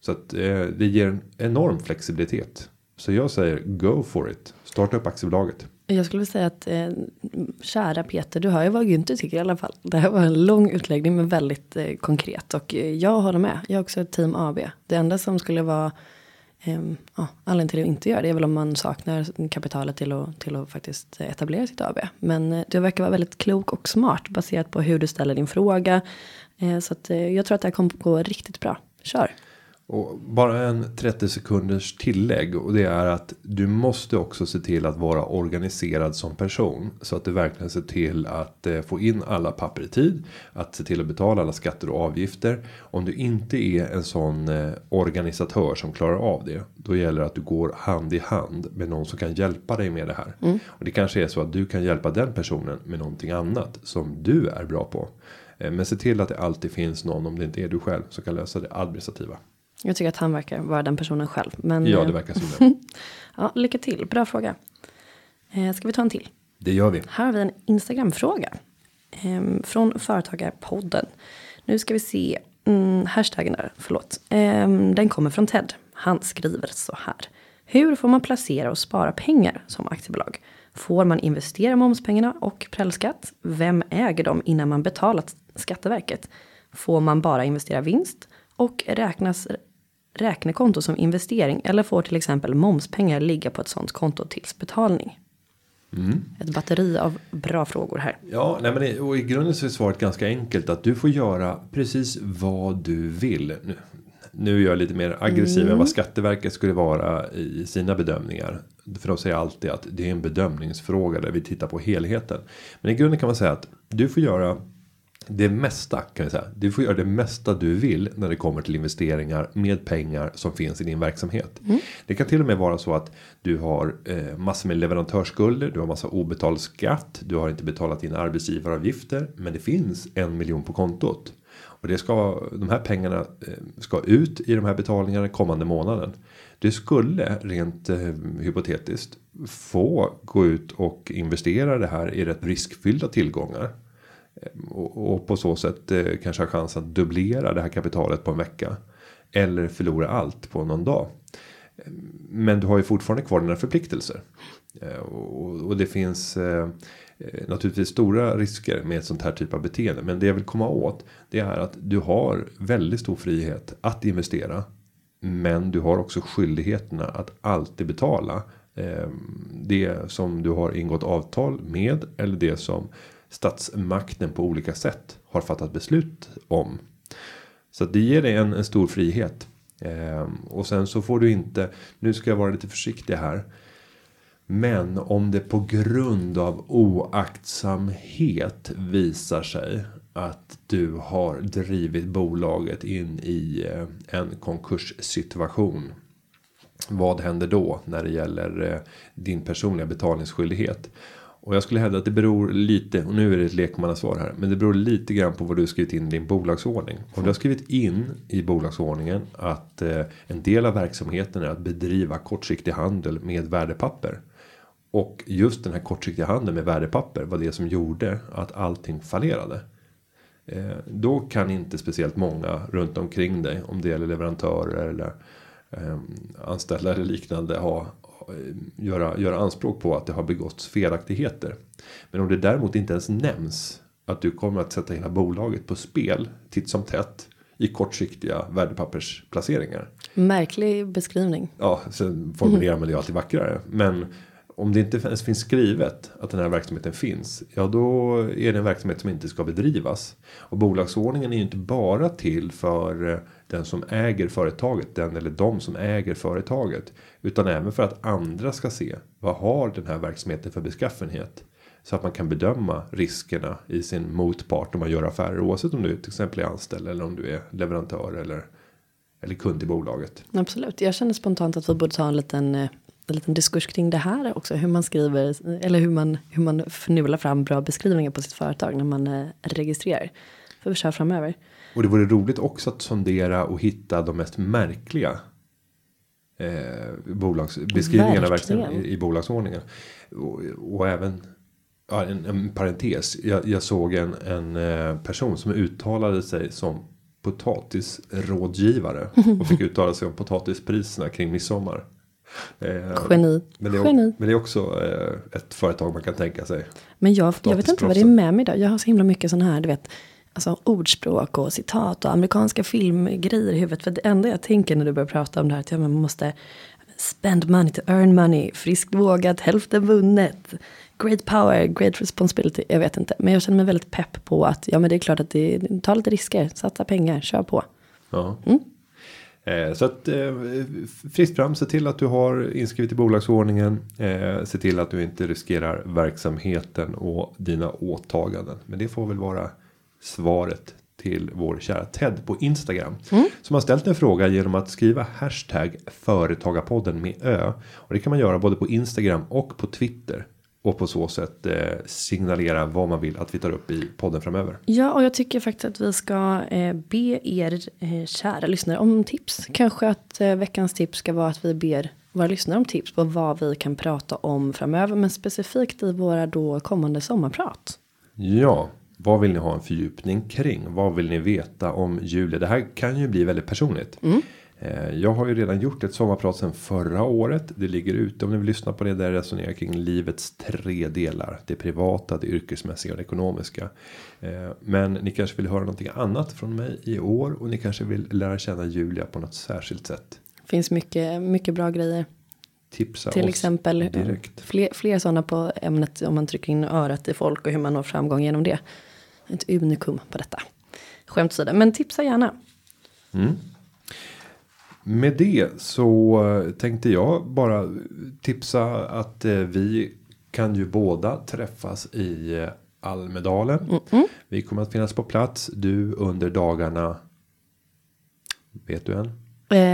Så att eh, det ger en enorm flexibilitet. Så jag säger go for it. Starta upp aktiebolaget. Jag skulle vilja säga att eh, kära Peter, du hör ju vad Günther tycker i alla fall. Det här var en lång utläggning men väldigt eh, konkret och eh, jag håller med. Jag är också ett team AB. Det enda som skulle vara Um, ja, anledningen till att inte göra det är väl om man saknar kapitalet till att, till att faktiskt etablera sitt AB. Men eh, du verkar vara väldigt klok och smart baserat på hur du ställer din fråga. Eh, så att, eh, jag tror att det här kommer gå riktigt bra. Kör! Och bara en 30 sekunders tillägg och det är att du måste också se till att vara organiserad som person så att du verkligen ser till att eh, få in alla papper i tid, att se till att betala alla skatter och avgifter. Om du inte är en sån eh, organisatör som klarar av det, då gäller det att du går hand i hand med någon som kan hjälpa dig med det här. Mm. Och det kanske är så att du kan hjälpa den personen med någonting annat som du är bra på. Eh, men se till att det alltid finns någon om det inte är du själv som kan lösa det administrativa. Jag tycker att han verkar vara den personen själv. Men, ja, det eh, verkar som ja, lycka till, bra fråga. Eh, ska vi ta en till? Det gör vi. Här har vi en Instagram-fråga. Eh, från Företagarpodden. Nu ska vi se. Mm, hashtaggen där, förlåt. Eh, den kommer från Ted. Han skriver så här. Hur får man placera och spara pengar som aktiebolag? Får man investera momspengarna och prällskatt? Vem äger dem innan man betalat Skatteverket? Får man bara investera vinst? Och räknas räknekonto som investering eller får till exempel momspengar ligga på ett sånt konto tills betalning? Mm. Ett batteri av bra frågor här. Ja, nej men i, och i grunden så är svaret ganska enkelt att du får göra precis vad du vill. Nu, nu är jag lite mer aggressiv mm. än vad Skatteverket skulle vara i sina bedömningar. För de säger alltid att det är en bedömningsfråga där vi tittar på helheten. Men i grunden kan man säga att du får göra det mesta kan jag säga. Du får göra det mesta du vill när det kommer till investeringar med pengar som finns i din verksamhet. Mm. Det kan till och med vara så att du har eh, massor med leverantörsskulder. Du har massa obetald skatt. Du har inte betalat dina arbetsgivaravgifter, men det finns en miljon på kontot och det ska de här pengarna eh, ska ut i de här betalningarna kommande månaden. Det skulle rent eh, hypotetiskt få gå ut och investera det här i rätt riskfyllda tillgångar Eh, och, på så sätt eh, kanske ha chans att dubblera det här kapitalet på en vecka. Eller förlora allt på någon dag. Eh, men du har ju fortfarande kvar dina förpliktelser. Eh, och, det finns eh, naturligtvis stora risker med ett sånt här typ av beteende. Men det jag vill komma åt det är att du har väldigt stor frihet att investera. Men du har också skyldigheterna att alltid betala eh, det som du har ingått avtal med eller det som statsmakten på olika sätt har fattat beslut om. Så det ger dig en, en stor frihet. Eh, och sen så får du inte, nu ska jag vara lite försiktig här. Men om det på grund av oaktsamhet visar sig att du har drivit bolaget in i eh, en konkurssituation. Vad händer då när det gäller eh, din personliga betalningsskyldighet? Och jag skulle hävda att det beror lite, och nu är det ett lekmannasvar här. Men det beror lite grann på vad du har skrivit in i din bolagsordning. Om du har skrivit in i bolagsordningen att eh, en del av verksamheten är att bedriva kortsiktig handel med värdepapper. Och just den här kortsiktiga handeln med värdepapper var det som gjorde att allting fallerade. Eh, då kan inte speciellt många runt omkring dig om det gäller leverantörer eller eh, anställda eller liknande ha göra, göra anspråk på att det har begåtts felaktigheter. Men om det däremot inte ens nämns att du kommer att sätta hela bolaget på spel titt som tätt i kortsiktiga värdepappersplaceringar. Märklig beskrivning. Ja, sen formulerar man det alltid vackrare. Men om det inte ens finns skrivet att den här verksamheten finns. Ja då är det en verksamhet som inte ska bedrivas. Och bolagsordningen är ju inte bara till för eh, den som äger företaget. Den eller de som äger företaget. Utan även för att andra ska se. Vad har den här verksamheten för beskaffenhet. Så att man kan bedöma riskerna i sin motpart om man gör affärer. Oavsett om du till exempel är anställd eller om du är leverantör eller eller kund i bolaget. Absolut. Jag känner spontant att vi borde ta en liten eh, en liten diskurs kring det här också. Hur man skriver eller hur man, hur man förnular fram bra beskrivningar på sitt företag när man eh, registrerar. För vi kör framöver. Och det vore roligt också att sondera och hitta de mest märkliga eh, bolagsbeskrivningarna verkligen i, i bolagsordningen. Och, och även ja, en, en parentes. Jag, jag såg en, en eh, person som uttalade sig som potatisrådgivare och fick uttala sig om potatispriserna kring midsommar. Eh, Geni. Men det, är, Geni. men det är också eh, ett företag man kan tänka sig. Men jag, jag vet inte vad det är med mig idag. Jag har så himla mycket sån här, du vet. Alltså ordspråk och citat och amerikanska filmgrejer i huvudet. För det enda jag tänker när du börjar prata om det här. Att man måste spend money to earn money. Friskt vågat, hälften vunnet. Great power, great responsibility. Jag vet inte. Men jag känner mig väldigt pepp på att ja men det är klart att det tar lite risker. Satsa pengar, kör på. Ja. Mm. Eh, så att eh, friskt fram, se till att du har inskrivet i bolagsordningen. Eh, se till att du inte riskerar verksamheten och dina åtaganden. Men det får väl vara svaret till vår kära Ted på Instagram. Mm. Som har ställt en fråga genom att skriva hashtag företagarpodden med ö. Och det kan man göra både på Instagram och på Twitter. Och på så sätt eh, signalera vad man vill att vi tar upp i podden framöver. Ja, och jag tycker faktiskt att vi ska eh, be er eh, kära lyssnare om tips. Kanske att veckans tips ska vara att vi ber våra lyssnare om tips på vad vi kan prata om framöver. Men specifikt i våra då kommande sommarprat. Ja, vad vill ni ha en fördjupning kring? Vad vill ni veta om Julia? Det här kan ju bli väldigt personligt. Mm. Eh, jag har ju redan gjort ett sommarprat sen förra året. Det ligger ute om ni vill lyssna på det. Där jag resonerar kring livets tre delar. Det privata, det yrkesmässiga och det ekonomiska. Eh, men ni kanske vill höra någonting annat från mig i år. Och ni kanske vill lära känna Julia på något särskilt sätt. Finns mycket, mycket bra grejer. Tipsa Till oss exempel direkt. Fler, fler sådana på ämnet om man trycker in örat i folk och hur man når framgång genom det. Ett unikum på detta. Skämt åsido, men tipsa gärna. Mm. Med det så eh, tänkte jag bara tipsa att eh, vi kan ju båda träffas i eh, Almedalen. Mm -mm. Vi kommer att finnas på plats. Du under dagarna. Vet du än?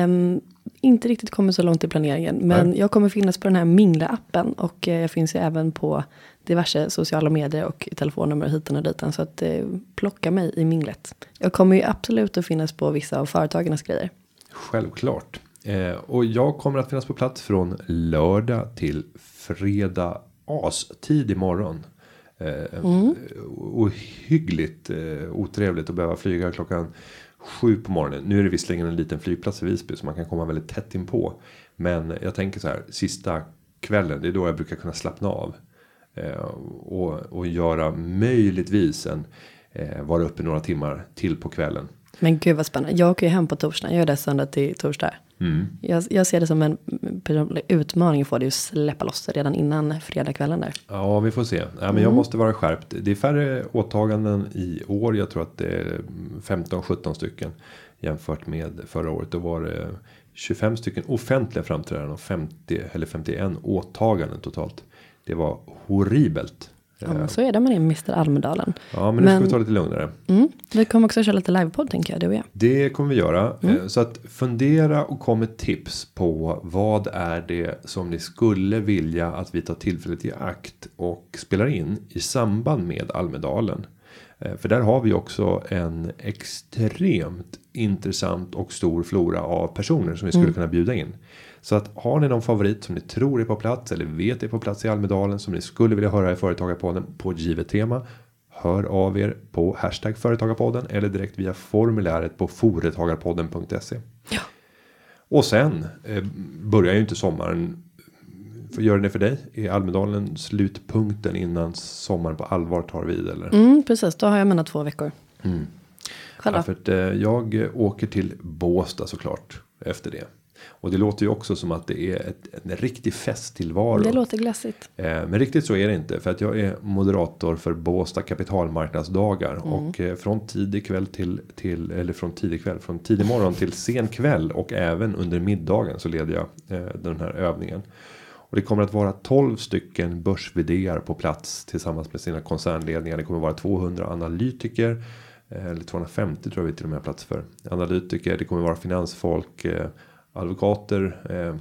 Um, inte riktigt kommit så långt i planeringen. Men Nej. jag kommer finnas på den här Mingla appen. Och jag finns ju även på diverse sociala medier och telefonnummer hit och dit. Så att eh, plocka mig i minglet. Jag kommer ju absolut att finnas på vissa av företagens grejer. Självklart. Eh, och jag kommer att finnas på plats från lördag till fredag astid imorgon. Eh, mm. Ohyggligt eh, otrevligt att behöva flyga klockan sju på morgonen. Nu är det visserligen en liten flygplats i Visby så man kan komma väldigt tätt inpå. Men jag tänker så här sista kvällen. Det är då jag brukar kunna slappna av. Eh, och, och göra möjligtvis en eh, vara uppe några timmar till på kvällen. Men gud vad spännande. Jag åker ju hem på torsdag. Jag är där söndag till torsdag. Mm. Jag, jag ser det som en personlig utmaning att få det att släppa loss redan innan fredagskvällen där. Ja, vi får se. Ja, men Jag måste vara skärpt. Det är färre åtaganden i år. Jag tror att det är 15-17 stycken jämfört med förra året. Då var det 25 stycken offentliga framträdanden och 50 eller 51 åtaganden totalt. Det var horribelt. Ja, men så är det med det Mr Almedalen. Ja, men nu ska Men- vi ta lite lugnare. Mm. Vi kommer också köra lite livepodd tänker jag, du och jag. Det kommer vi göra. Mm. Eh, Så att fundera och kom med tips på vad är det som ni skulle vilja att vi tar tillfället i akt och spelar in i samband med Almedalen. Eh, För där har vi också en extremt intressant och stor flora av personer som vi skulle kunna bjuda in. Så att har ni någon favorit som ni tror är på plats eller vet är på plats i Almedalen som ni skulle vilja höra i Företagarpodden på ett givet tema. Hör av er på hashtag Företagarpodden eller direkt via formuläret på företagarpodden.se. Ja. Och sen eh, börjar ju inte sommaren. För gör den det för dig? Är Almedalen slutpunkten innan sommaren på allvar tar vid eller? Mm, precis, då har jag mina två veckor. Mm. Själv Ja, för att, eh, jag åker till Båstad såklart efter det. Och det låter ju också som att det är ett, en riktig festtillvaro. Det låter glassigt. Eh, Men riktigt så är det inte. För att jag är moderator för Båstad kapitalmarknadsdagar. Mm. Och eh, från tidig kväll till, till. Eller från tidig kväll. Från tidig morgon till sen kväll. Och även under middagen så leder jag eh, den här övningen. Och det kommer att vara 12 stycken börs på plats tillsammans med sina koncernledningar. Det kommer att vara 200 analytiker. eh, Eller 250 tror jag vi till och med har plats för. Analytiker, det kommer att vara finansfolk, eh, advokater. eh,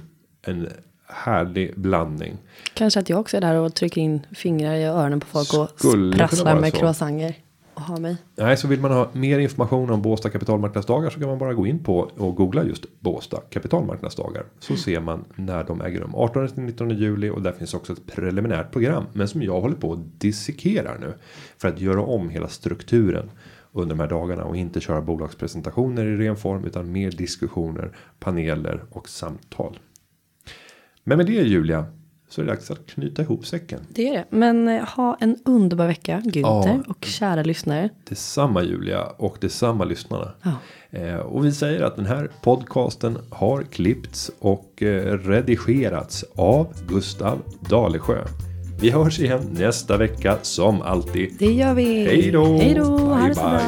En härlig blandning. Kanske att jag också är där och trycker in fingrar i öronen på folk och Skulle prasslar med så. croissanter. Och ha mig. Nej, så vill man ha mer information om Båstad kapitalmarknadsdagar så kan man bara gå in på och googla just Båstad kapitalmarknadsdagar. Så ser man när de äger rum. 18 till 19 juli och där finns också ett preliminärt program. Men som jag håller på att dissekera nu. För att göra om hela strukturen under de här dagarna och inte köra bolagspresentationer i ren form utan mer diskussioner, paneler och samtal. Men med det Julia så är det dags att knyta ihop säcken. Det är det. Men eh, ha en underbar vecka, Günther Ja. och kära lyssnare. Detsamma Julia och detsamma lyssnarna. Ja. Eh, och vi säger att den här podcasten har klippts och eh, redigerats av Gustav Dalesjö. Vi hörs igen nästa vecka som alltid. Det gör vi. Hej då! Hej då! Ha det så bra!